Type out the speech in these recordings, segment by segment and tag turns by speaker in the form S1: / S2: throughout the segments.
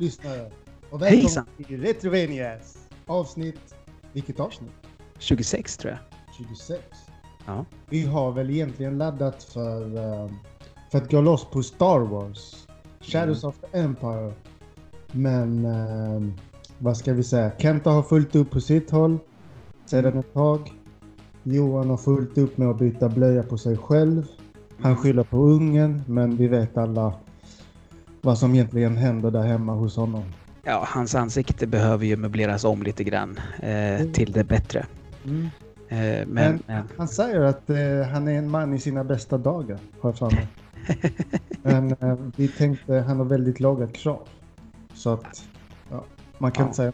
S1: Hejsan lyssnare! Och
S2: Hejsan.
S1: välkommen till Retrovenias avsnitt... Vilket avsnitt?
S2: 26 tror jag.
S1: 26.
S2: Ja.
S1: Vi har väl egentligen laddat för, eh, för att gå loss på Star Wars. Shadows
S2: Mm.
S1: of the Empire. Men eh, vad ska vi säga? Kenta har fullt upp på sitt håll sedan ett tag. Johan har fullt upp med att byta blöja på sig själv. Han skyller på ungen, men vi vet alla vad som egentligen händer där hemma hos honom.
S2: ja, hans ansikte behöver ju möbleras om lite grann eh, till det bättre.
S1: Mm.
S2: Eh, men,
S1: Men-
S2: men
S1: Han säger att eh, han är en man i sina bästa dagar, har jag för mig. Men eh, vi tänkte, han har väldigt låga krav. Så att, ja, man kan
S2: Ja.
S1: inte säga...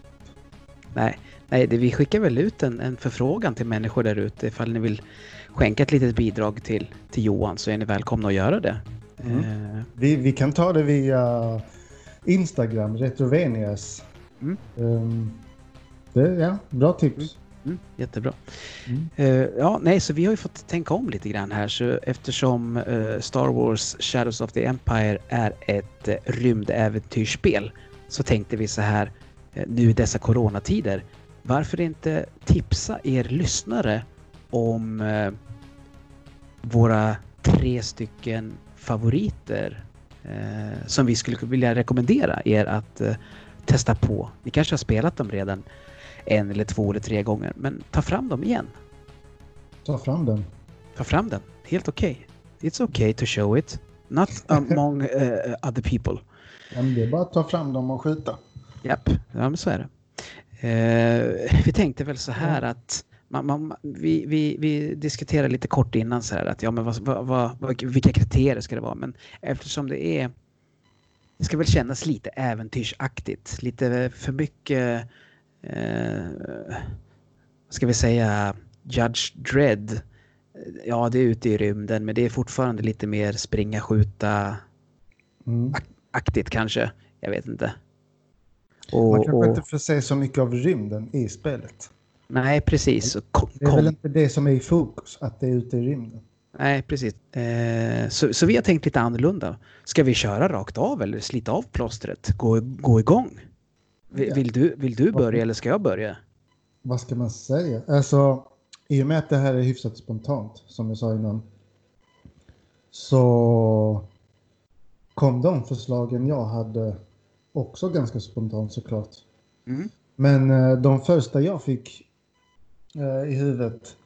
S2: nej, nej det, vi skickar väl ut en, en förfrågan till människor där ute ifall ni vill skänka ett litet bidrag till, till Johan så är ni välkomna att göra det.
S1: Mm.
S2: Eh,
S1: Vi, vi kan ta det via Instagram, Retrovenias.
S2: Mm.
S1: Ehm, det, ja, bra tips.
S2: Mm, jättebra.
S1: Mm.
S2: Eh, ja, nej, så vi har ju fått tänka om lite grann här. Så eftersom eh, Star Wars Shadows of the Empire är ett uh, rymdäventyrsspel så tänkte vi så här eh, nu i dessa coronatider. Varför inte tipsa er lyssnare om våra tre stycken favoriter eh, som vi skulle vilja rekommendera er att eh, testa på. Ni kanske har spelat dem redan en eller två eller tre gånger. Men ta fram dem igen.
S1: Ta fram den.
S2: Ta fram den. Helt okej. It's okay to show it. Not among eh, other people.
S1: Ja, men det är bara att ta fram dem och skjuta.
S2: Japp, ja men så är det. Eh, vi tänkte väl så här att man, man, vi, vi, vi diskuterade lite kort innan så här att ja men vad, vad, vad, vilka kriterier ska det vara? Men eftersom det är det ska väl kännas lite äventyrsaktigt. Lite för mycket eh, ska vi säga Judge Dredd. Ja, det är ute i rymden men det är fortfarande lite mer springa, skjuta
S1: Mm.
S2: aktigt kanske. Jag vet inte. Och,
S1: Man kanske
S2: och,
S1: inte får se så mycket av rymden i spelet.
S2: Nej, precis. Kom,
S1: Det är väl inte det som är i fokus, att det är ute i rymden.
S2: nej, precis. Eh, så, så vi har tänkt lite annorlunda. Ska vi köra rakt av eller slita av plåstret? Gå, gå igång? Vill,
S1: Ja.
S2: vill, du, vill du börja eller ska jag börja?
S1: Vad ska man säga? Alltså, i och med att det här är hyfsat spontant, som jag sa innan, så kom de förslagen jag hade också ganska spontant såklart.
S2: Mm.
S1: Men eh, de första jag fick i huvudet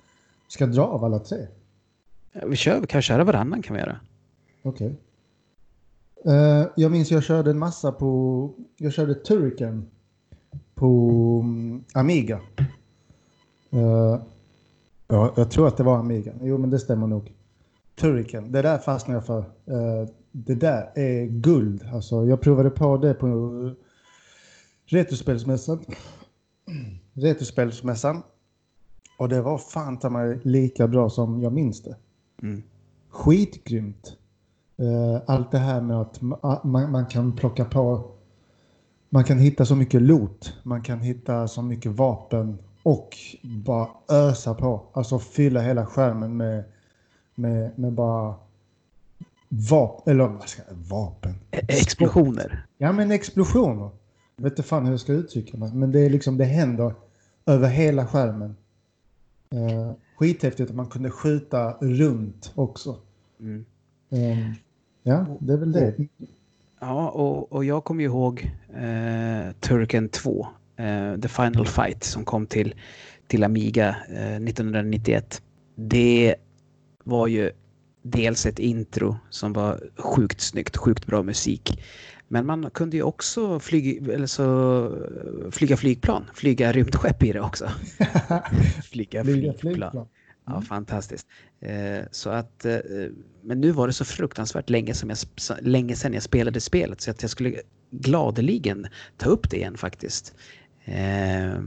S1: ska dra av alla tre.
S2: Vi kör, vi kan köra varannan kan vi göra.
S1: Okej. Eh, jag minns jag körde en massa på, jag körde Turrican på mm, Amiga. Eh, ja, jag tror att det var Amiga. Jo, men det stämmer nog. Turrican, det där fastnade jag för. Eh, det där är guld. Alltså, jag provade på det på Retrospelsmässan. Retrospelsmässan. Och det var fan ta mig lika bra som jag minns det
S2: Mm.
S1: skitgrymt. Eh, Allt det här med att ma- man, man kan plocka på, man kan hitta så mycket loot, man kan hitta så mycket vapen och bara ösa på. Alltså fylla hela skärmen med, med, med bara vapen, eller vad ska jag, vapen?
S2: E- Explosioner.
S1: Ja men explosioner. Jag vet inte fan hur jag ska uttrycka mig, men det är liksom, det händer över hela skärmen. Eh, skithäftigt att man kunde skjuta runt också.
S2: Mm.
S1: Ehm, ja, det är väl det.
S2: Ja, och, och jag kommer ju ihåg eh, Turken 2, eh, The Final Fight, som kom till, till Amiga eh, 1991. Det var ju dels ett intro som var sjukt snyggt, sjukt bra musik. Men man kunde ju också flyga, eller så, flyga flygplan, flyga rymdskepp i det också. flyga
S1: Flyga
S2: flygplan.
S1: flygplan.
S2: Ja,
S1: Mm.
S2: fantastiskt. Eh, så att, eh, men nu var det så fruktansvärt länge, som jag, länge sedan jag spelade spelet så att jag skulle gladeligen ta upp det igen faktiskt. Eh,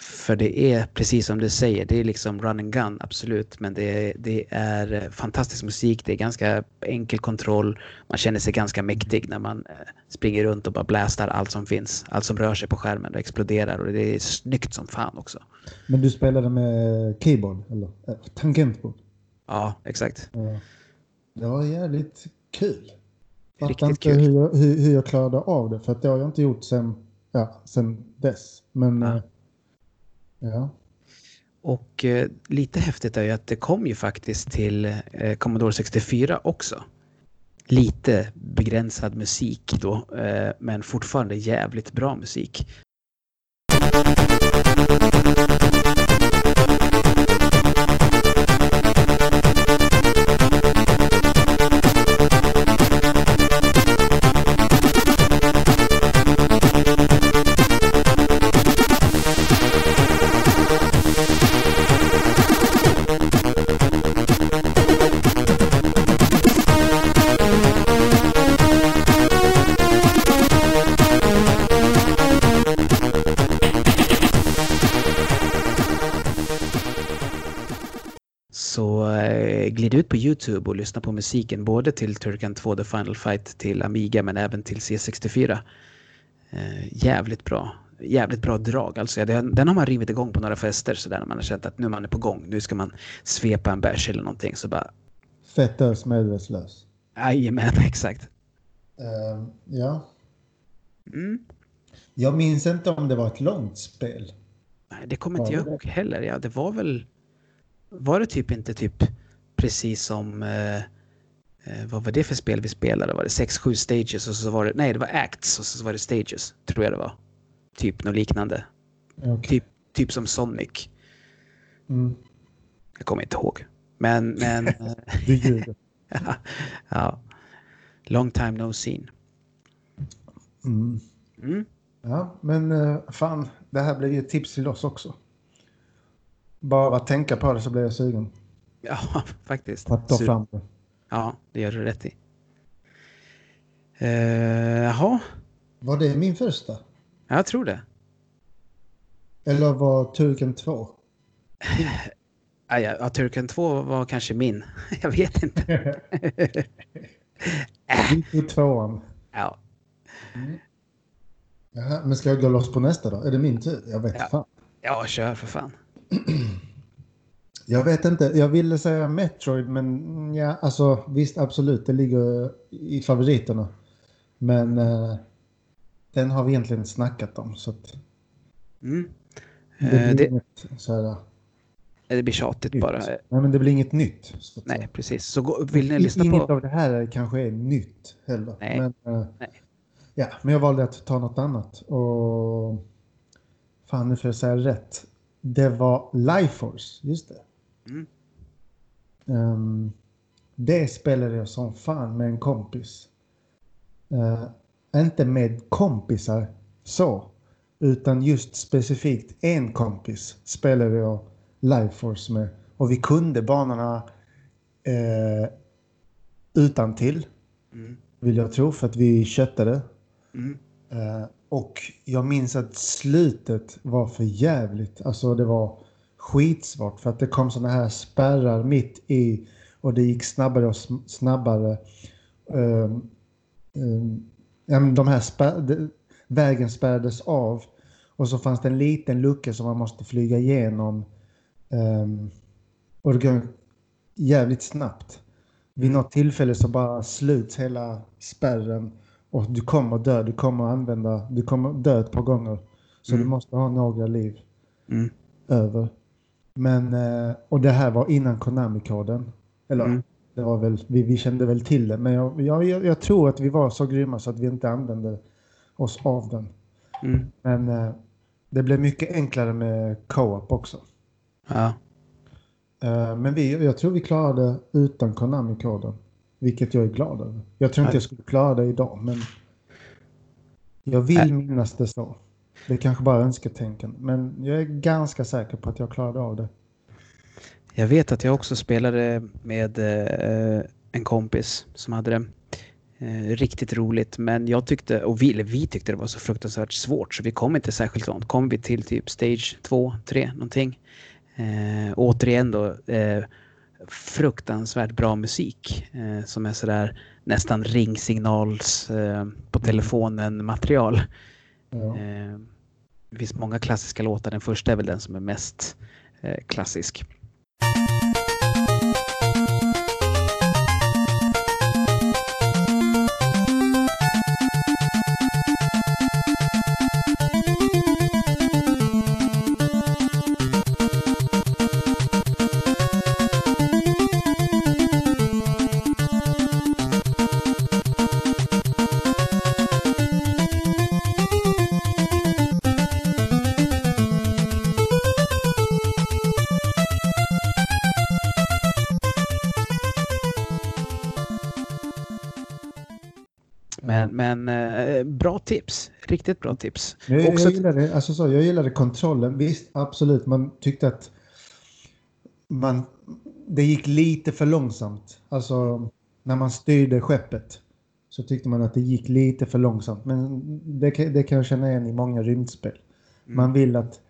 S2: för det är precis som du säger, det är liksom run and gun, absolut. Men det, det är fantastisk musik, det är ganska enkel kontroll. Man känner sig ganska mäktig när man eh, springer runt och bara blastar allt som finns. Allt som rör sig på skärmen och exploderar och det är snyggt som fan också.
S1: Men du spelade med keyboard, eller äh, tangentbord?
S2: Ja, exakt.
S1: Ja. Det var jävligt kul. Fattar
S2: Riktigt
S1: inte
S2: kul.
S1: hur jag, hur, hur jag klarade av det, för att det har jag inte gjort sen, ja, sen dess. Men
S2: Ja
S1: ja.
S2: Och eh, lite häftigt är ju att det kom ju faktiskt till eh, Commodore 64 också. Lite begränsad musik då, eh, men fortfarande jävligt bra musik. Glid ut på Youtube och lyssna på musiken både till Turrican 2 The Final Fight till Amiga men även till C64. Eh, jävligt bra. Jävligt bra drag alltså. Den, den har man rivit igång på några fester sådär när man har känt att nu man är på gång. Nu ska man svepa en bärs eller någonting så bara
S1: Fett ös medvetslös.
S2: jajamän exakt.
S1: Eh, ja.
S2: Mm.
S1: Jag minns inte om det var ett långt spel.
S2: Nej, det kommer inte jag ihåg heller. Ja, det var väl... Var det typ inte typ precis som... Eh, eh, vad var det för spel vi spelade? Var det 6-7 stages och så var det... Nej, det var acts och så var det stages. Tror jag det var. Typ något liknande.
S1: Okej.
S2: Typ, typ som Sonic.
S1: Mm.
S2: Jag kommer inte ihåg. Men... men
S1: Du ljuger.
S2: ja. Long time no seen.
S1: Mm.
S2: Mm.
S1: Ja, men eh, fan, det här blir ju ett tips till oss också. Bara att tänka på det så blir jag sugen
S2: Ja, faktiskt.
S1: att ta fram det.
S2: Ja, det gör du rätt i. Eh, Jaha,
S1: Var det min första?
S2: jag tror det.
S1: Eller var Turken 2?
S2: Ah, ja, ja, Turken 2 var kanske min. Jag vet inte.
S1: Vi tog tvåan.
S2: Ja,
S1: Jaha, men ska jag gå loss på nästa då? Är det min tur? Jag vet
S2: Ja.
S1: fan.
S2: ja kör för fan.
S1: Jag vet inte. Jag ville säga Metroid, men ja, alltså visst absolut, det ligger i favoriterna. Men eh, den har vi egentligen snackat om så att
S2: Mm.
S1: det
S2: Eh,
S1: blir
S2: det,
S1: inget så här,
S2: det blir tjatigt
S1: nytt.
S2: bara.
S1: Nej, men det blir inget nytt. Så
S2: Nej, precis. Så gå, vill ni lyssna
S1: Inget
S2: på...
S1: av det här kanske är nytt heller.
S2: Nej.
S1: Men, eh,
S2: Nej.
S1: Ja, men jag valde att ta något annat. Och fan, nu får jag säga rätt. Det var Lifeforce, just det.
S2: Mm.
S1: Ehm, det spelade jag som fan med en kompis. Eh, inte med kompisar så, utan just specifikt en kompis spelade jag Lifeforce med. Och vi kunde banorna eh, utan till
S2: Mm.
S1: vill jag tro, för att vi köttade.
S2: Mm.
S1: Eh, och jag minns att slutet var för jävligt. Alltså det var skitsvårt för att det kom såna här spärrar mitt i och det gick snabbare och snabbare. Um, um, ja, men de här spär- vägen spärrades av och så fanns det en liten lucka som man måste flyga igenom. Um, och det går jävligt snabbt. Vid något tillfälle så bara sluts hela spärren och du kommer dö. Du kommer använda, du kommer dö ett par gånger. Så
S2: Mm.
S1: du måste ha några liv
S2: Mm.
S1: över. Men, eh, och det här var innan Konami-koden. Eller
S2: Mm.
S1: det var väl, vi, vi kände väl till det. Men jag, jag, jag, tror att vi var så grymma så att vi inte använde oss av den.
S2: Mm.
S1: Men eh, det blev mycket enklare med co-op också.
S2: Ja.
S1: Eh, men vi, jag tror vi klarade utan Konami-koden. Vilket jag är glad över. Jag tror inte jag skulle klara det idag, men jag vill minnas det så. Det är kanske bara önsketänkande, men jag är ganska säker på att jag klarade av det.
S2: Jag vet att jag också spelade med eh, en kompis som hade det eh, riktigt roligt. Men jag tyckte, och vi, vi tyckte det var så fruktansvärt svårt så vi kom inte särskilt långt. Kom vi till typ stage 2, 3 någonting. Eh, återigen då eh, fruktansvärt bra musik eh, som är sådär nästan ringsignals eh, på telefonen material.
S1: Ja.
S2: Eh, Det finns många klassiska låtar. Den första är väl den som är mest eh, klassisk. Tips. Riktigt bra tips.
S1: Jag,
S2: Också-
S1: jag, gillade, alltså så, jag gillade kontrollen. Visst, absolut. Man tyckte att man, det gick lite för långsamt. Alltså när man styrde skeppet så tyckte man att det gick lite för långsamt. Men det, kan- det kan jag känna igen i många rymdspel. Man vill att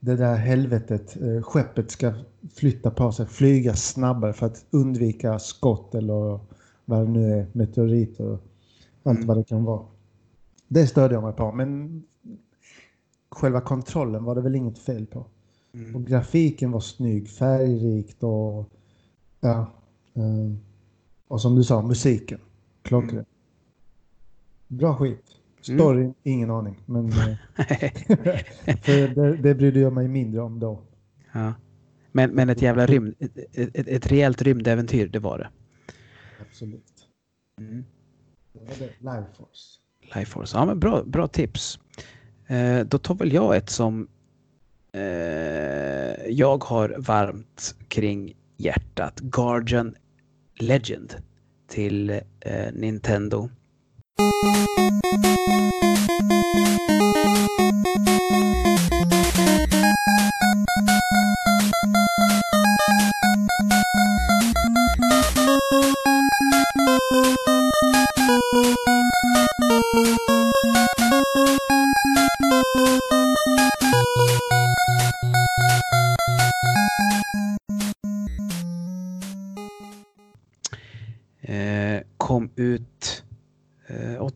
S1: det där helvetet, eh, skeppet ska flytta på sig, flyga snabbare för att undvika skott eller vad det nu är, meteoriter och allt
S2: Mm.
S1: vad det kan vara. Det störde jag mig på, men själva kontrollen var det väl inget fel på.
S2: Mm.
S1: Och grafiken var snygg, färgrikt och ja. eh, Och som du sa, musiken. Klockren.
S2: Mm.
S1: Bra skit. Story, ingen aning. Men eh, för det, det brydde jag mig mindre om då.
S2: ja. men, men ett jävla rymd... Ett, ett, ett rejält rymdäventyr, det var det.
S1: Absolut.
S2: Mm.
S1: Det var det. Life
S2: Life Force. Ja, men bra, bra tips. Eh, då tar väl jag ett som eh, jag har varmt kring hjärtat. Guardian Legend till eh, Nintendo.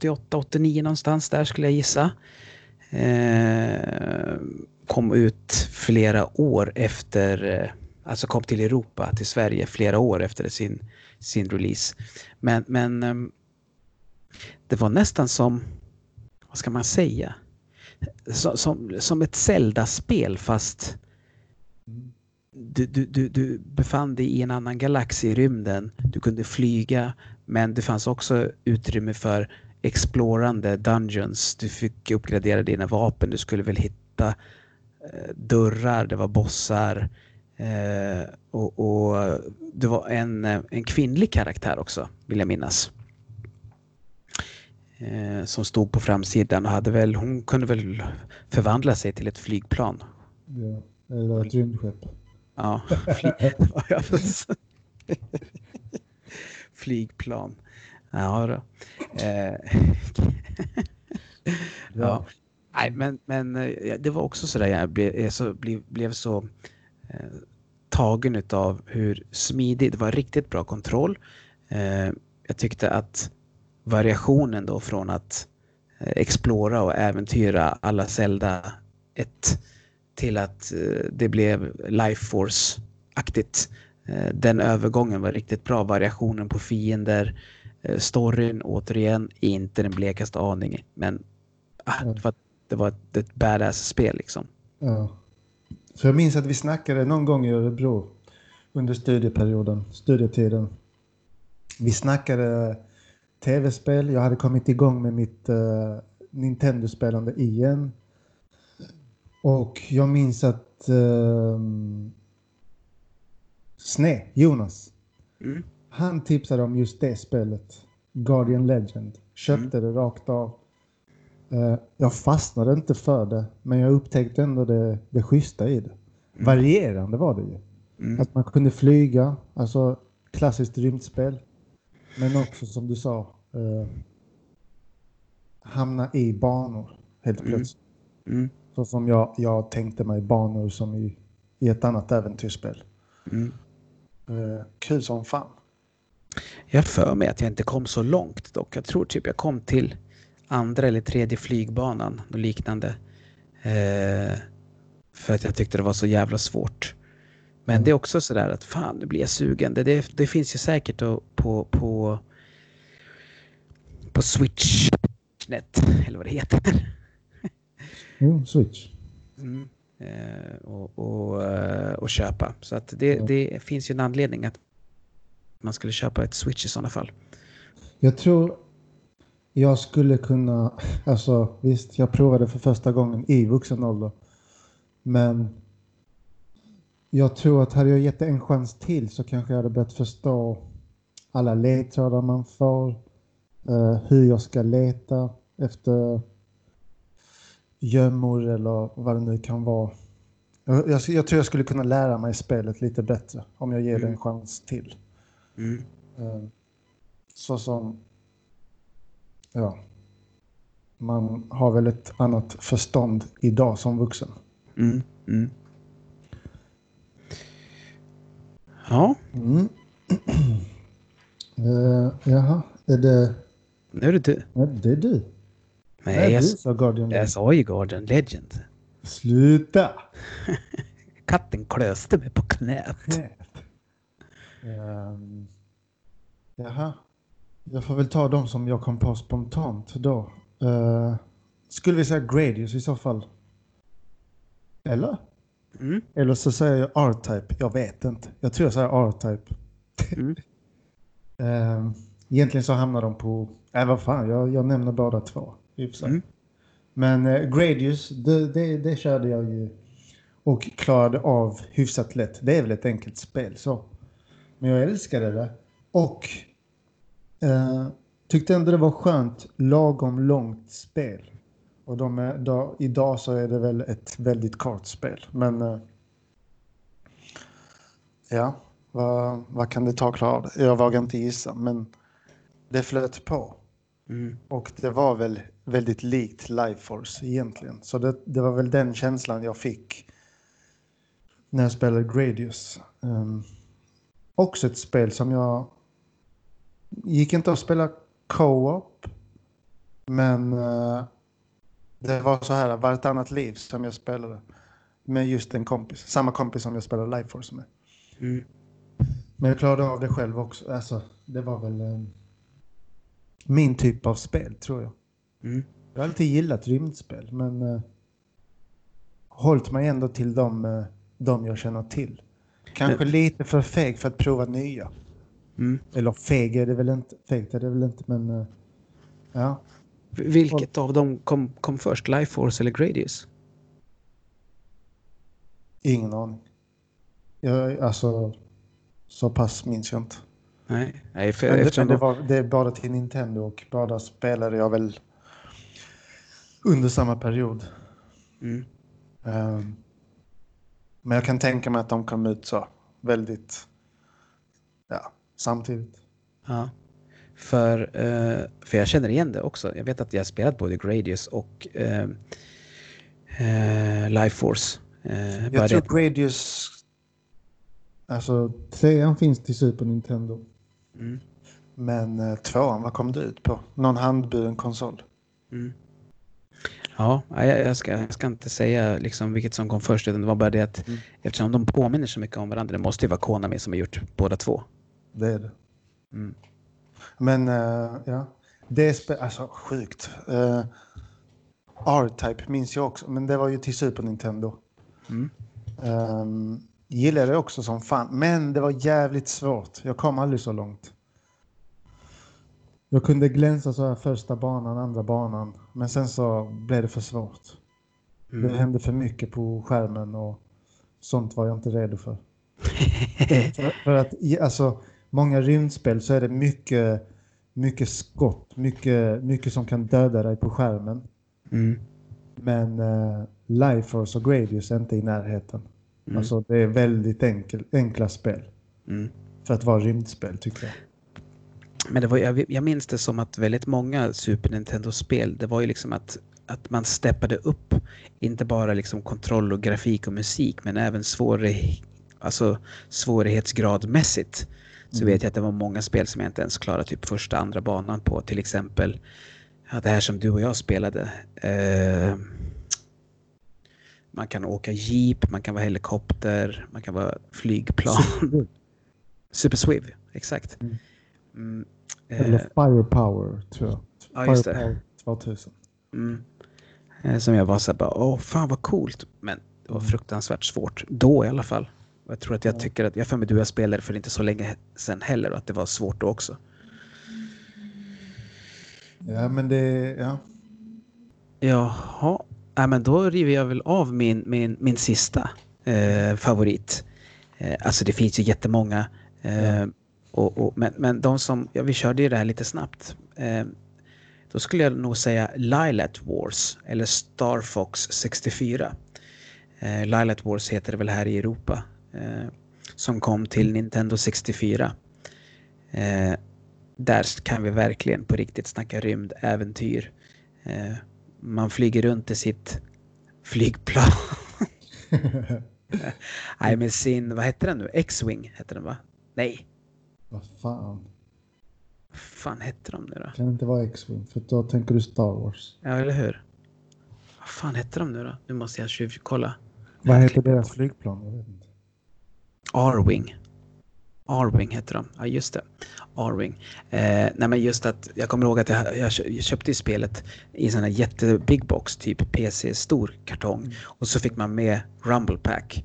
S2: 88, 89 någonstans där skulle jag gissa. Eh, kom ut flera år efter, eh, alltså kom till Europa, till Sverige flera år efter sin, sin release. Men, men ehm, det var nästan som, vad ska man säga, som, som, som ett Zelda-spel fast du, du, du, du befann dig i en annan galax i rymden. Du kunde flyga, men det fanns också utrymme för explorande dungeons. Du fick uppgradera dina vapen. Du skulle väl hitta eh, dörrar, det var bossar. Eh, och, och det var en, eh, en kvinnlig karaktär också, vill jag minnas. Eh, som stod på framsidan och hade väl, hon kunde väl förvandla sig till ett flygplan.
S1: Ja. Eller ett rymdskepp.
S2: Ja, fly- flygplan. Ja, då. Eh, ja. Nej, men, men eh, det var också sådär jag blev så, blev, blev så eh, tagen av hur smidig, det var riktigt bra kontroll. Eh, jag tyckte att variationen då från att eh, explora och äventyra alla Zelda 1 till att eh, det blev Life Force-aktigt. Eh, Den övergången var riktigt bra. Variationen på fiender, storyn återigen, inte den blekaste aning. Men
S1: Mm.
S2: för att det var ett, ett badass-spel liksom.
S1: Ja. För jag minns att vi snackade någon gång i Örebro under studieperioden, studietiden. Vi snackade tv-spel. Jag hade kommit igång med mitt uh, Nintendo-spelande igen. Och jag minns att uh, Sne, Jonas,
S2: Mm.
S1: Han tipsade om just det spelet. Guardian Legend. Köpte det rakt av. Eh, jag fastnade inte för det, men jag upptäckte ändå det, det schyssta i det. Varierande var det ju.
S2: Mm.
S1: Att man kunde flyga, alltså klassiskt rymdspel. Men också som du sa, eh, hamna i banor helt
S2: Mm.
S1: plötsligt.
S2: Mm.
S1: Så som jag, jag tänkte mig banor som i, i ett annat äventyrsspel.
S2: Mm.
S1: Eh, kul som fan.
S2: Jag för mig att jag inte kom så långt dock. Jag tror typ jag kom till andra eller tredje flygbanan och liknande. Eh, för att jag tyckte det var så jävla svårt. Men
S1: Mm.
S2: det är också sådär att fan nu blir jag sugen. Det, det, det finns ju säkert på, på, på Switchnet eller vad det heter.
S1: Jo, Switch.
S2: Mm. Eh, och, och, eh, och köpa. Så att det, det finns ju en anledning att man skulle köpa ett Switch i sådana fall.
S1: Jag tror jag skulle kunna, alltså visst, jag provade för första gången i vuxen ålder. Men jag tror att hade jag gett det en chans till så kanske jag hade börjat förstå alla ledtrådar man får. eh, hur jag ska leta efter gömmor eller vad det nu kan vara. Jag, jag, jag tror jag skulle kunna lära mig spelet lite bättre om jag ger det en
S2: Mm.
S1: chans till.
S2: Mm.
S1: Eh, Så som... Ja. Man har väl ett annat förstånd idag som vuxen.
S2: Mm. Mm. Ja,
S1: Mm. Eh, jaha, är det...
S2: nu är det du.
S1: Nej, det är du.
S2: Nej,
S1: Nej,
S2: jag,
S1: du sa Guardian.
S2: jag sa ju Guardian Legend.
S1: Sluta!
S2: Katten klöste mig på knät.
S1: Um, jaha. Jag får väl ta de som jag kom på spontant då. Eh, skulle vi säga Gradius i så fall? Eller?
S2: Mm.
S1: Eller så säger jag R-Type. Jag vet inte. Jag tror jag säger R-Type.
S2: Mm.
S1: Ehm, egentligen så hamnar de på... Nej, vad fan. Jag, jag nämner båda två. I.
S2: Mm.
S1: Men eh, Gradius, det, det, det körde jag ju och klarade av hyfsat lätt. Det är väl ett enkelt spel så. Men jag älskade det. Och eh, tyckte ändå det var skönt, lagom långt spel. Och de är, då, idag så är det väl ett väldigt kort spel. Men eh, ja, vad, vad kan det ta det? Jag vågar inte gissa, men det flöt på.
S2: Mm.
S1: Och det var väl väldigt likt Life Force egentligen. Så det, det var väl den känslan jag fick när jag spelade Gradius. Um, också ett spel som jag gick inte att spela co-op. Men eh, det var så här vartannat liv som jag spelade med just en kompis. Samma kompis som jag spelade Life Force med.
S2: Mm.
S1: Men jag klarade av det själv också. Alltså, det var väl eh, min typ av spel tror jag.
S2: Mm.
S1: Jag har alltid gillat rymdspel men eh, hållit mig ändå till de, eh, de jag känner till. Kanske lite för feg för att prova nya.
S2: Mm.
S1: Eller feg är det väl inte, fegt är det väl inte men eh, ja.
S2: Vilket av dem kom, kom först? Life Force eller Gradius?
S1: Ingen aning. Jag, alltså, så pass minns jag inte.
S2: Nej, Nej för,
S1: Men
S2: eftersom
S1: det,
S2: de-
S1: var, det är bara till Nintendo och båda spelade jag väl under samma period.
S2: Mm.
S1: Ehm, men jag kan tänka mig att de kom ut så väldigt ja, samtidigt.
S2: Ja. För, eh, för jag känner igen det också. Jag vet att jag har spelat både Gradius och eh, eh, Life Force. Eh,
S1: Jag tror
S2: det-
S1: Gradius... Alltså, trean finns till Super Nintendo.
S2: Mm.
S1: Men eh, tvåan, vad kom det ut på? Någon handburen konsol?
S2: Mm. Ja, jag, ska, jag ska inte säga liksom vilket som kom först, utan det var bara det att
S1: Mm.
S2: eftersom de påminner så mycket om varandra, det måste ju vara Konami som har gjort båda två.
S1: Det är det.
S2: Mm.
S1: Men eh, ja, det är alltså sjukt. Uh, R-Type minns jag också, men det var ju till Super Nintendo.
S2: Mm.
S1: Um, gillade det också som fan, men det var jävligt svårt. Jag kom aldrig så långt. Jag kunde glänsa så här första banan, andra banan, men sen så blev det för svårt. Det
S2: Mm.
S1: hände för mycket på skärmen och sånt var jag inte redo för. för, för att i- alltså, många rymdspel så är det mycket, mycket skott, mycket, mycket som kan döda dig på skärmen.
S2: Mm.
S1: Men uh, Life Force och Gradius är inte i närheten.
S2: Mm.
S1: Alltså det är väldigt enkel, enkla spel.
S2: Mm.
S1: För att vara rymdspel tycker jag.
S2: Men det var, jag, jag minns det som att väldigt många Super Nintendo-spel, det var ju liksom att, att man steppade upp, inte bara liksom kontroll och grafik och musik, men även svårighe, alltså svårighetsgradmässigt. Så
S1: Mm.
S2: vet jag att det var många spel som jag inte ens klarade typ första, andra banan på. Till exempel ja, det här som du och jag spelade. Eh, man kan åka jeep, man kan vara helikopter, man kan vara flygplan. Super Swiv, exakt.
S1: Mm.
S2: Mm,
S1: Eller
S2: eh,
S1: Firepower tror jag.
S2: Ja, just det.
S1: Firepower 2000.
S2: mm. Eh, Som jag var så här bara, åh fan vad coolt. Men det var
S1: Mm.
S2: fruktansvärt svårt. Då i alla fall. Och jag tror att jag
S1: Ja.
S2: tycker att, jag för mig du jag spelade för inte så länge sedan heller och att det var svårt då också.
S1: Ja men det, ja.
S2: Jaha, Nej, men då river jag väl av min, min, min sista eh, favorit. Eh, alltså det finns ju jättemånga. Eh,
S1: Ja.
S2: Och, och, men, men de som, ja vi körde ju det här lite snabbt. Eh, då skulle jag nog säga Lilat Wars eller Star Fox 64. Eh, Lilat Wars heter det väl här i Europa. Eh, som kom till Nintendo 64. Eh, där kan vi verkligen på riktigt snacka rymdäventyr. Eh, man flyger runt i sitt flygplan. Nej, med sin, vad heter den nu? X-Wing heter den va? Nej.
S1: Vad fan.
S2: Vad fan hette de nu då?
S1: Kan det inte vara X-Wing? För då tänker du Star Wars.
S2: Ja, eller hur? Vad fan hette de nu då? Nu måste jag tjuvkolla.
S1: Vad heter deras flygplan? Jag vet inte.
S2: R-Wing. R-Wing heter de. Ja, just det. R-Wing. Eh, nej, men just att jag kommer ihåg att jag, jag köpte spelet i en sån här jättebig box, typ PC-stor kartong. Mm. Och så fick man med Rumble Pack.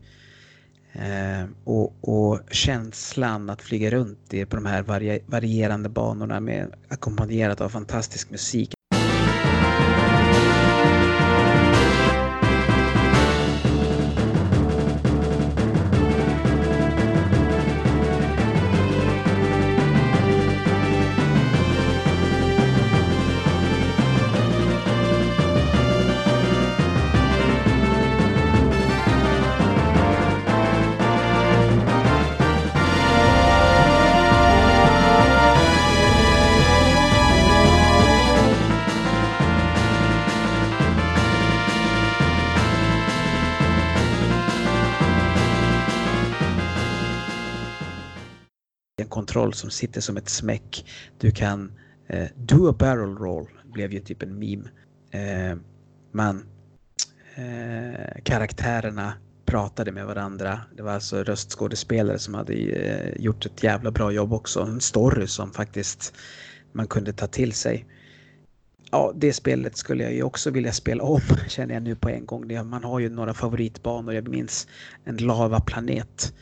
S2: Eh, och, och, känslan att flyga runt i, på de här varierande banorna med ackompanjerat av fantastisk musik. Kontroll som sitter som ett smäck. Du kan eh, do a barrel roll, blev ju typ en meme. Eh, man, eh, karaktärerna pratade med varandra. Det var alltså röstskådespelare som hade eh, gjort ett jävla bra jobb också. En story som faktiskt man kunde ta till sig. Ja, det spelet skulle jag ju också vilja spela om känner jag nu på en gång. Man har ju några favoritbanor. Jag minns en lavaplanet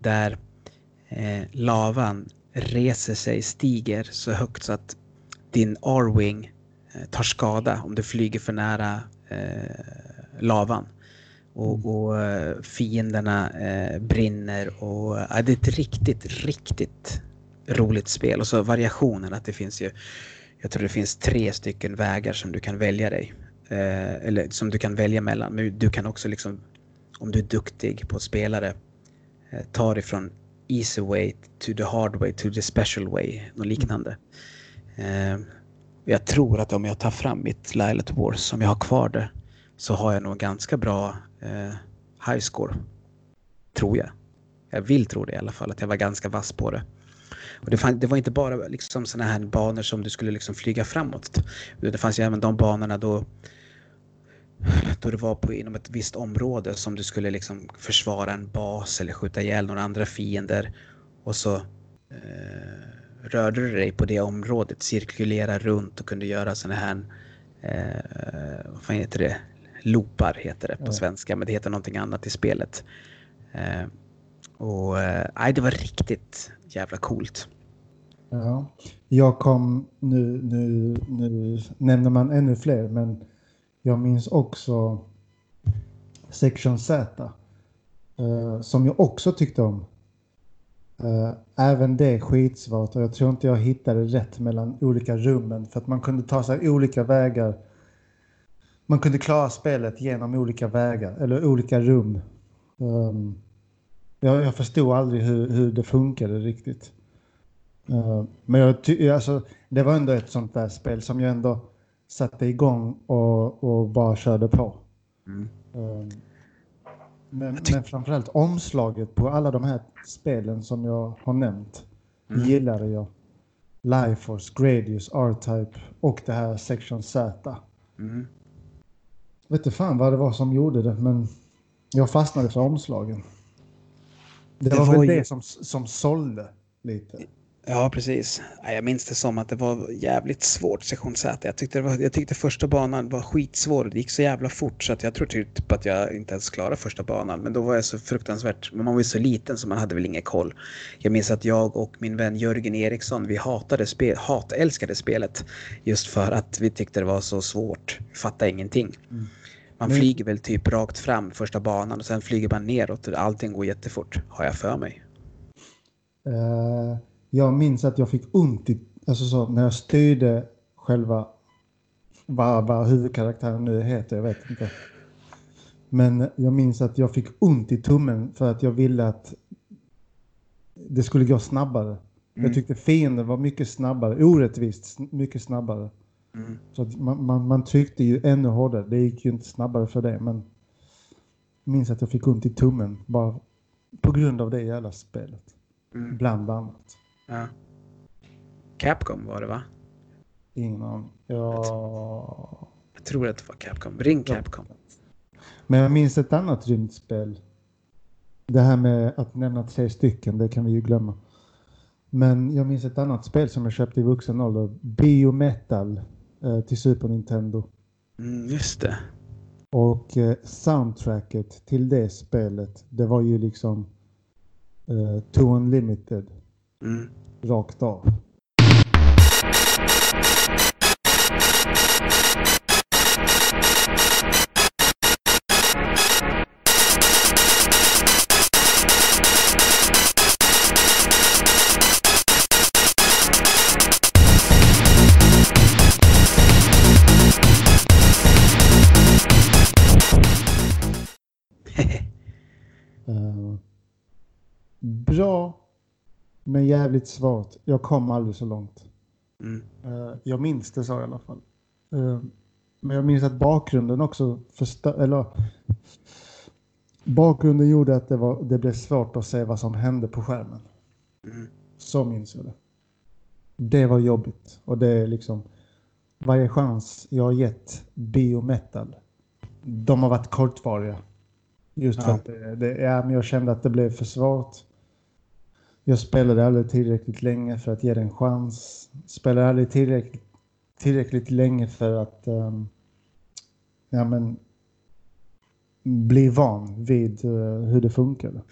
S2: där eh, lavan reser sig, stiger så högt så att din R-wing eh, tar skada om du flyger för nära eh, lavan. Och, mm. och eh, fienderna eh, brinner och ja, det är ett riktigt, riktigt roligt spel. Och så variationen att det finns ju, jag tror det finns tre stycken vägar som du kan välja dig. Eh, eller som du kan välja mellan. Men du kan också liksom, om du är duktig på spelare, eh, ta dig från easy way to the hard way to the special way, något liknande. Eh, jag tror att om jag tar fram mitt Lilat Wars, om jag har kvar det, så har jag nog ganska bra eh, high score. Tror jag. Jag vill tro det i alla fall, att jag var ganska vass på det. Och det, fann, det var inte bara liksom sådana här banor som du skulle liksom flyga framåt. Det fanns ju även de banorna då då det var på, inom ett visst område som du skulle liksom försvara en bas eller skjuta ihjäl några andra fiender och så eh, rörde du dig på det området, cirkulera runt och kunde göra sådana här, eh, vad fan heter det, loopar heter det på mm. svenska, men det heter någonting annat i spelet. Eh, och eh, det var riktigt jävla coolt.
S1: Ja, jag kom, nu, nu, nu nämner man ännu fler, men jag minns också Section Z. Uh, som jag också tyckte om. Uh, även det skitsvårt och jag tror inte jag hittade rätt mellan olika rummen för att man kunde ta sig olika vägar. Man kunde klara spelet genom olika vägar eller olika rum. Um, jag, jag förstod aldrig hur, hur det funkade riktigt. Uh, men jag, alltså, det var ändå ett sånt där spel som jag ändå satte igång och, och bara körde på. Mm. Um, men, men framförallt omslaget på alla de här spelen som jag har nämnt mm. gillade jag. Lifeforce, Gradius, R-Type och det här Section Z. Mm. Vet inte fan vad det var som gjorde det, men jag fastnade för omslagen. Det, det var, var väl ju... det som, som sålde lite.
S2: Ja, precis. Jag minns det som att det var jävligt svårt sektion Z. Jag tyckte, var, jag tyckte första banan var skitsvår. Det gick så jävla fort så att jag tror typ att jag inte ens klarade första banan. Men då var jag så fruktansvärt, men man var ju så liten så man hade väl ingen koll. Jag minns att jag och min vän Jörgen Eriksson, vi hatade spel, hat, älskade spelet. Just för att vi tyckte det var så svårt. Fattade ingenting. Mm. Man men... flyger väl typ rakt fram första banan och sen flyger man neråt. Allting går jättefort, har jag för mig.
S1: Uh jag minns att jag fick ont i, alltså så, när jag styrde själva vad, vad huvudkaraktären nu heter, jag vet inte. Men jag minns att jag fick ont i tummen för att jag ville att det skulle gå snabbare. Mm. Jag tyckte fienden var mycket snabbare, orättvist mycket snabbare. Mm. Så man, man, man, tryckte ju ännu hårdare. Det gick ju inte snabbare för det, men jag minns att jag fick ont i tummen bara på grund av det jävla spelet. Mm. Bland annat.
S2: Ja. Capcom var det va?
S1: Ingen aning. Ja...
S2: Jag tror att det var Capcom. Ring Capcom.
S1: Men jag minns ett annat rymdspel. Det här med att nämna tre stycken, det kan vi ju glömma. Men jag minns ett annat spel som jag köpte i vuxen ålder. Biometal eh, till Super Nintendo.
S2: Mm, just det.
S1: Och eh, soundtracket till det spelet, det var ju liksom eh, To Unlimited. Mm. Rakt av. men jävligt svårt. Jag kom aldrig så långt. Mm. Uh, jag minns det så i alla fall. Uh, men jag minns att bakgrunden också förstör... Eller, bakgrunden gjorde att det, var, det blev svårt att se vad som hände på skärmen. Mm. Så minns jag det. Det var jobbigt. Och det är liksom... Varje chans jag har gett biometal, de har varit kortvariga. Just för ja. att det, det, ja, men jag kände att det blev för svårt. Jag spelade aldrig tillräckligt länge för att ge det en chans. Spelade aldrig tillräckligt, tillräckligt länge för att um, ja, men, bli van vid uh, hur det funkar.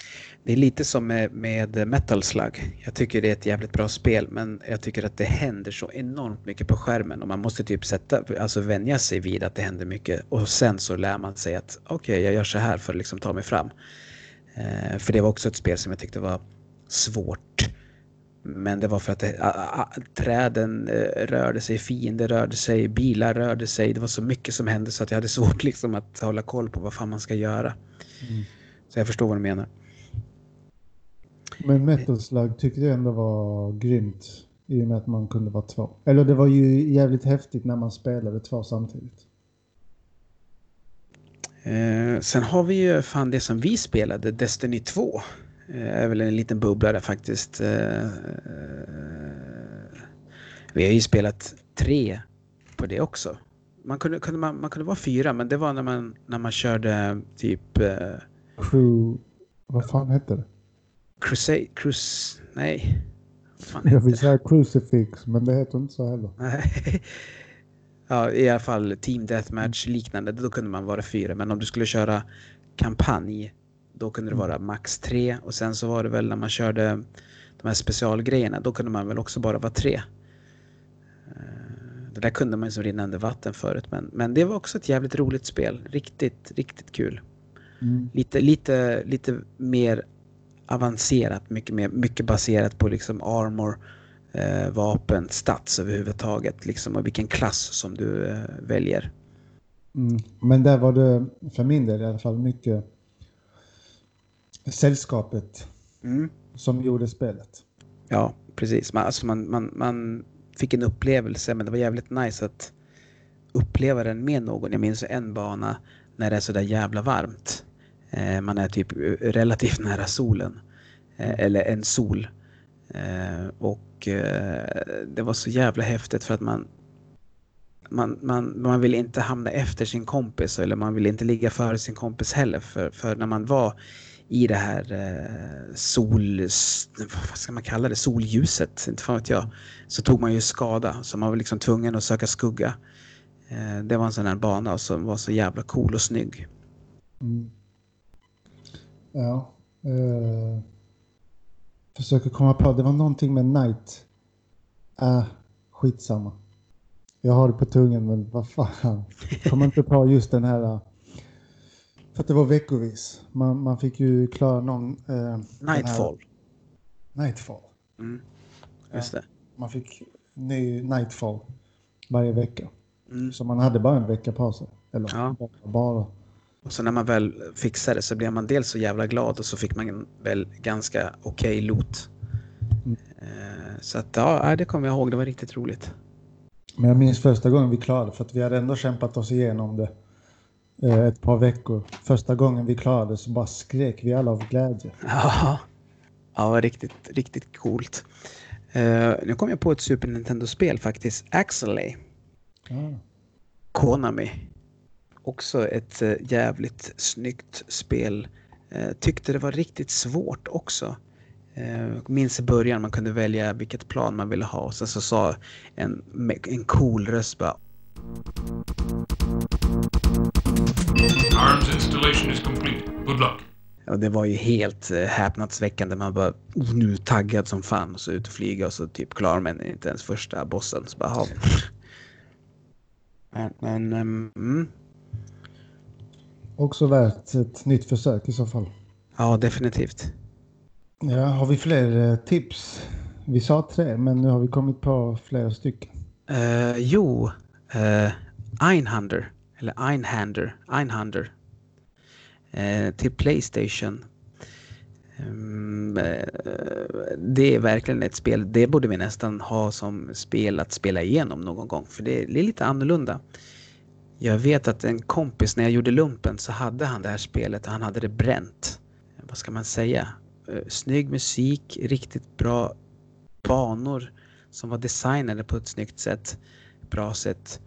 S2: Det är lite som med, med Metal Slug. Jag tycker det är ett jävligt bra spel men jag tycker att det händer så enormt mycket på skärmen och man måste typ sätta, alltså vänja sig vid att det händer mycket och sen så lär man sig att okej okay, jag gör så här för att liksom ta mig fram. Uh, för det var också ett spel som jag tyckte var svårt. Men det var för att det, a, a, träden eh, rörde sig, fiender rörde sig, bilar rörde sig. Det var så mycket som hände så att jag hade svårt liksom att hålla koll på vad fan man ska göra. Mm. Så jag förstår vad du menar.
S1: Men Metal Slug tyckte jag ändå var grymt i och med att man kunde vara två. Eller det var ju jävligt häftigt när man spelade två samtidigt.
S2: Eh, sen har vi ju fan det som vi spelade, Destiny 2. Eh, är väl en liten bubblare faktiskt. Eh, eh, vi har ju spelat tre på det också. Man kunde, kunde, man, man kunde vara fyra, men det var när man, när man körde typ...
S1: Crew... Vad fan hette det?
S2: Crusade... Crus... Nej.
S1: Jag vill säga Crucifix, men det heter inte så heller.
S2: Ja, i alla fall Team Deathmatch liknande, då kunde man vara fyra. Men om du skulle köra kampanj då kunde det mm. vara max tre och sen så var det väl när man körde de här specialgrejerna, då kunde man väl också bara vara tre. Eh, det där kunde man ju som rinnande vatten förut men, men det var också ett jävligt roligt spel. Riktigt, riktigt kul. Mm. Lite, lite, lite mer avancerat, mycket, mer, mycket baserat på liksom armor, eh, vapen, stats överhuvudtaget liksom och vilken klass som du eh, väljer.
S1: Mm. Men där var det för min del i alla fall mycket sällskapet mm. som gjorde spelet.
S2: Ja, precis. Man, alltså man, man, man fick en upplevelse men det var jävligt nice att uppleva den med någon. Jag minns en bana när det är sådär jävla varmt. Eh, man är typ relativt nära solen. Eh, eller en sol. Eh, och eh, det var så jävla häftigt för att man man, man, man vill inte hamna efter sin kompis eller man vill inte ligga före sin kompis heller. För, för när man var i det här eh, sol... Vad ska man kalla det? Solljuset, inte fan vet jag. Så tog man ju skada, så man var liksom tvungen att söka skugga. Eh, det var en sån här bana som var så jävla cool och snygg. Mm.
S1: Ja. Eh, försöker komma på, det var någonting med Night. Äh, skitsamma. Jag har det på tungan men vad fan. Kommer inte på just den här eh, för att det var veckovis. Man, man fick ju klara någon... Eh,
S2: Nightfall.
S1: Nightfall.
S2: Mm. Just det.
S1: Man fick ny Nightfall. varje vecka.
S2: Mm.
S1: Så man hade bara en vecka på sig. Eller
S2: Ja.
S1: bara.
S2: Och så när man väl fixade det så blev man dels så jävla glad och så fick man väl ganska okej loot.
S1: Mm.
S2: Eh, Så att ja, det kommer jag ihåg. Det var riktigt roligt.
S1: Men jag minns första gången vi klarade för att vi hade ändå kämpat oss igenom det ett par veckor. Första gången vi klarade så bara skrek vi alla av glädje.
S2: Ja, ja riktigt, riktigt coolt. Eh, nu kom jag på ett Super Nintendo-spel faktiskt. Axelay.
S1: Ja.
S2: Konami. Också ett eh, jävligt snyggt spel. Eh, tyckte det var riktigt svårt också. Eh, minns i början man kunde välja vilket plan man ville ha och sen så sa en, en cool röst bara
S3: Arms installation is complete. Good luck.
S2: Och det var ju helt eh, häpnadsväckande. Man bara oh, nu taggad som fan och så ut och flyga och så typ klarar man inte ens första bossen. Så bara, "Ja." men, men ehm, mm,
S1: Också värt ett nytt försök i så fall.
S2: ja definitivt.
S1: Ja, har vi fler eh, tips? Vi sa tre, men nu har vi kommit på flera stycken.
S2: Eh, jo, uh, Einhander, eller Einhander, Einhander. Eh, till Playstation. Um, eh, det är verkligen ett spel, det borde vi nästan ha som spel att spela igenom någon gång, för det är, lite annorlunda. Jag vet att en kompis, när jag gjorde lumpen, så hade han det här spelet och han hade det bränt. Vad ska man säga? Eh, snygg musik, riktigt bra banor som var designade på ett snyggt sätt. Bra sätt.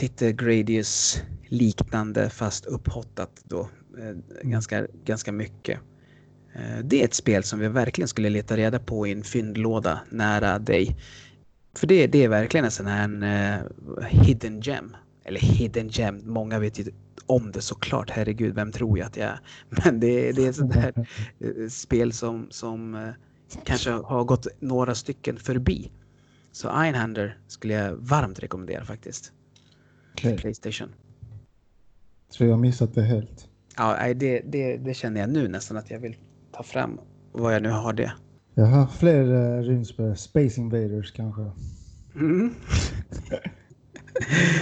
S2: Lite Gradius liknande fast upphottat då. Eh, Ganska, ganska mycket. Eh, Det är ett spel som vi verkligen skulle leta reda på i en fyndlåda nära dig. För det, det är verkligen en sån här eh, hidden gem. Eller hidden gem, många vet ju om det såklart. Herregud, vem tror jag att jag är? Men det, det är ett sånt här spel som, som eh, kanske har gått några stycken förbi. Så Einhander skulle jag varmt rekommendera faktiskt.
S1: Okej,
S2: Playstation.
S1: tror jag har missat det helt.
S2: Ja, det, det, det känner jag nu nästan att jag vill ta fram. Vad jag nu har det.
S1: Jag har fler uh, rymdspel. Space Invaders kanske.
S2: Mm.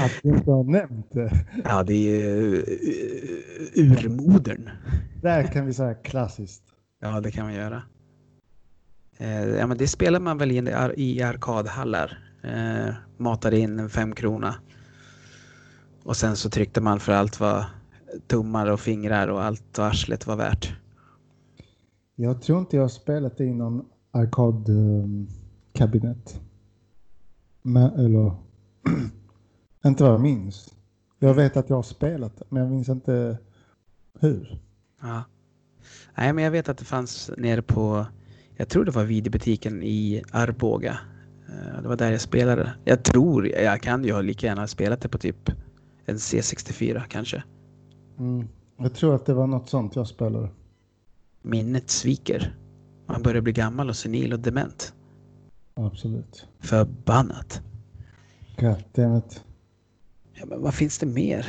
S1: Att vi inte har nämnt det.
S2: Ja, det är ju uh, urmodern.
S1: Där kan vi säga klassiskt.
S2: Ja, det kan man göra. Eh, ja, men det spelar man väl in i, ar- i arkadhallar. Eh, matade in en femkrona. Och sen så tryckte man för allt vad tummar och fingrar och allt vad arslet var värt.
S1: Jag tror inte jag har spelat i någon arkadkabinett. Men, eller, inte vad jag minns. Jag vet att jag har spelat men jag minns inte hur.
S2: Ja. Nej, men jag vet att det fanns nere på, jag tror det var videobutiken i Arboga. Eh, Det var där jag spelade. Jag tror, jag kan ju ha lika gärna spelat det på typ en C64 kanske.
S1: Mm. Jag tror att det var något sånt jag spelade.
S2: Minnet sviker. Man börjar bli gammal och senil och dement.
S1: Absolut.
S2: Förbannat.
S1: Goddammit.
S2: Ja, men vad finns det mer?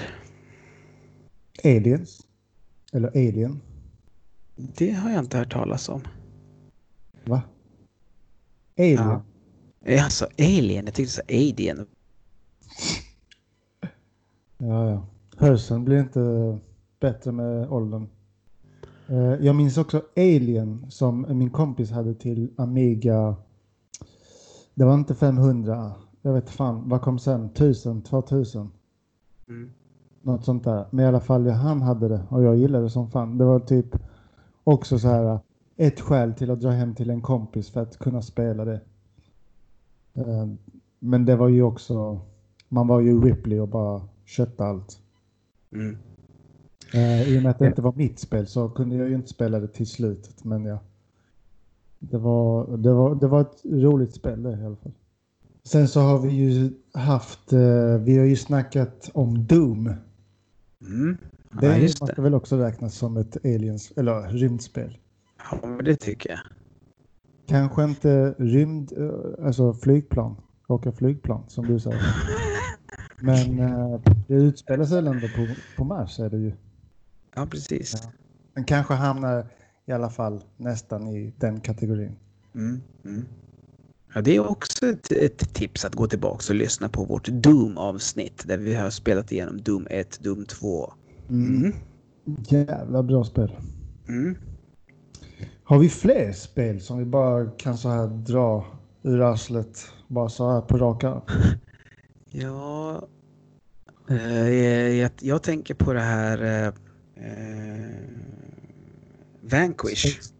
S1: Aliens. Eller Alien.
S2: Det har jag inte hört talas om.
S1: Va? Alien?
S2: Ja. Alltså Alien, jag tyckte så Alien.
S1: Ja, ja. Hörseln blir inte bättre med åldern. Eh, Jag minns också Alien som min kompis hade till Amiga. Det var inte 500. Jag vet fan. Vad kom sen? 1000? 2000?
S2: Mm.
S1: Något sånt där. Men i alla fall, han hade det och jag gillade det som fan. Det var typ också så här ett skäl till att dra hem till en kompis för att kunna spela det. Eh, Men det var ju också, man var ju Ripley och bara köpte allt.
S2: Mm.
S1: Eh, I och med att det inte var mitt spel så kunde jag ju inte spela det till slutet. Men ja, det var, det var, det var ett roligt spel det i alla fall. Sen så har vi ju haft, eh, vi har ju snackat om Doom.
S2: Mm.
S1: Det
S2: Ja, just
S1: måste
S2: det.
S1: väl också räknas som ett aliens, eller rymdspel.
S2: Ja, men det tycker jag.
S1: Kanske inte rymd, eh, alltså flygplan, åka flygplan som du säger. Men eh, det utspelar sig ändå på, på Mars är det ju.
S2: Ja, precis.
S1: Ja. Men kanske hamnar i alla fall nästan i den kategorin.
S2: Mm. Mm. Ja, det är också ett, ett tips att gå tillbaka och lyssna på vårt Doom-avsnitt där vi har spelat igenom Doom 1, Doom 2.
S1: Mm. Jävla bra spel.
S2: Mm.
S1: Har vi fler spel som vi bara kan så här dra ur arslet? Bara så här på rak arm?
S2: Ja, eh, jag, jag tänker på det här eh, eh, Vanquish.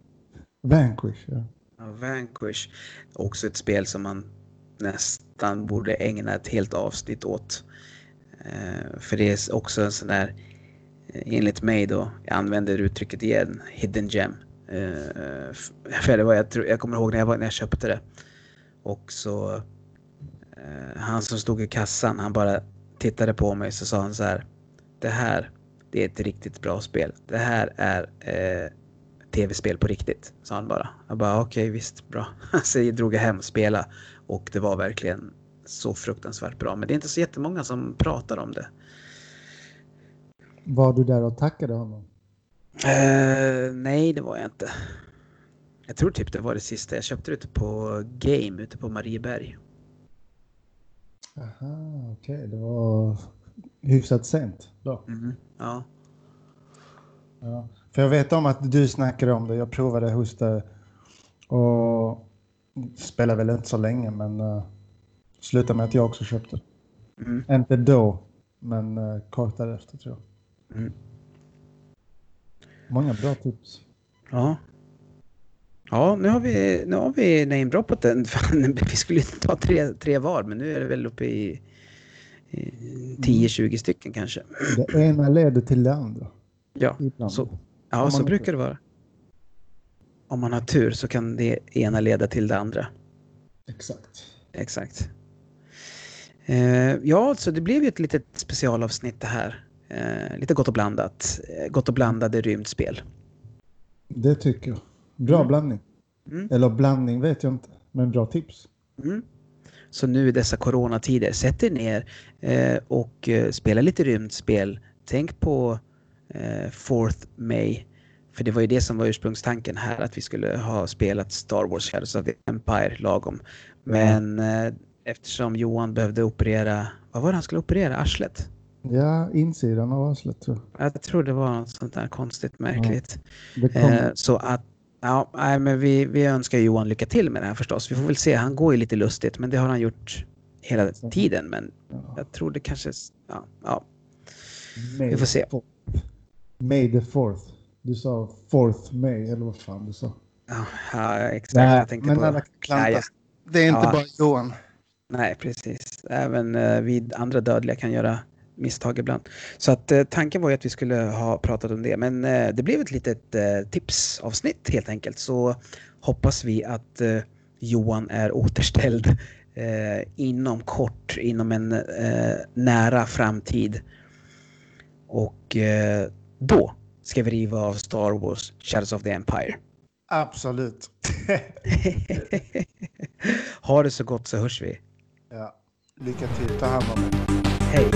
S1: Vanquish, ja.
S2: Ja, Vanquish. Också ett spel som man nästan borde ägna ett helt avsnitt åt. Eh, för det är också en sån där, eh, enligt mig då, jag använder uttrycket igen, hidden gem. Eh, eh, för det var, jag, tror, jag kommer ihåg när jag, var, när jag köpte det. Och så, eh, han som stod i kassan, han bara tittade på mig så sa han så här. Det här, det är ett riktigt bra spel. Det här är eh, tv-spel på riktigt, sa han bara. Jag bara okej, visst, bra. Så jag drog jag hem och spelade och det var verkligen så fruktansvärt bra. Men det är inte så jättemånga som pratar om det.
S1: Var du där och tackade honom?
S2: Eh, nej, det var jag inte. Jag tror typ det var det sista. Jag köpte ute på Game ute på Marieberg.
S1: Aha, okej. Det var hyfsat sent då.
S2: Ja.
S1: Ja. För jag vet om att du snackade om det. Jag provade hos dig och spelade väl inte så länge men uh, slutade med att jag också köpte.
S2: Mm.
S1: Inte då, men uh, kort därefter tror jag.
S2: Mm.
S1: Många bra tips.
S2: Ja. Ja, nu har vi, nu har vi namedroppat den. Fan, vi skulle inte ta tre, tre var, men nu är det väl uppe i, i 10-20 stycken kanske.
S1: Det ena leder till det andra.
S2: Ja,
S1: Ibland.
S2: så, ja, så brukar det vara. Om man har tur så kan det ena leda till det andra.
S1: Exakt.
S2: Exakt. Eh, ja, så det blev ju ett litet specialavsnitt det här. Eh, lite gott och blandat. Eh, gott och blandade rymdspel.
S1: Det tycker jag. Bra
S2: Mm.
S1: blandning.
S2: Mm.
S1: Eller blandning vet jag inte, men bra tips.
S2: Mm. Så nu i dessa coronatider, sätt er ner eh, och eh, spela lite rymdspel. Tänk på eh, 4th May. För det var ju det som var ursprungstanken här, att vi skulle ha spelat Star Wars Shadows of the Empire lagom. Men eh, eftersom Johan behövde operera, vad var det han skulle operera? Arslet?
S1: Ja, insidan av arslet tror jag.
S2: Jag tror det var något sånt där konstigt märkligt.
S1: Kom,
S2: Eh, så att, ja, nej, men vi, vi önskar Johan lycka till med det här förstås. Vi får väl se, han går ju lite lustigt, men det har han gjort hela tiden. Men
S1: ja.
S2: jag tror det kanske, ja, ja.
S1: May
S2: vi får se.
S1: the fourth. May the fourth. Du sa fourth May, eller vad fan du sa.
S2: ja, ja exakt. jag tänkte
S1: men
S2: på,
S1: alla klantas.
S2: Ja, ja.
S1: Det är inte
S2: Ja.
S1: bara Johan.
S2: Nej, precis. Även eh, vi andra dödliga kan göra misstag ibland. Så att eh, tanken var ju att vi skulle ha pratat om det, men eh, det blev ett litet eh, tipsavsnitt helt enkelt. Så hoppas vi att eh, Johan är återställd eh, inom kort, inom en eh, nära framtid. Och då ska vi riva av Star Wars Shadows of the Empire.
S1: Absolut.
S2: ha det så gott så hörs vi.
S1: ja. Lycka till. Ta hand om dig.
S2: Hej!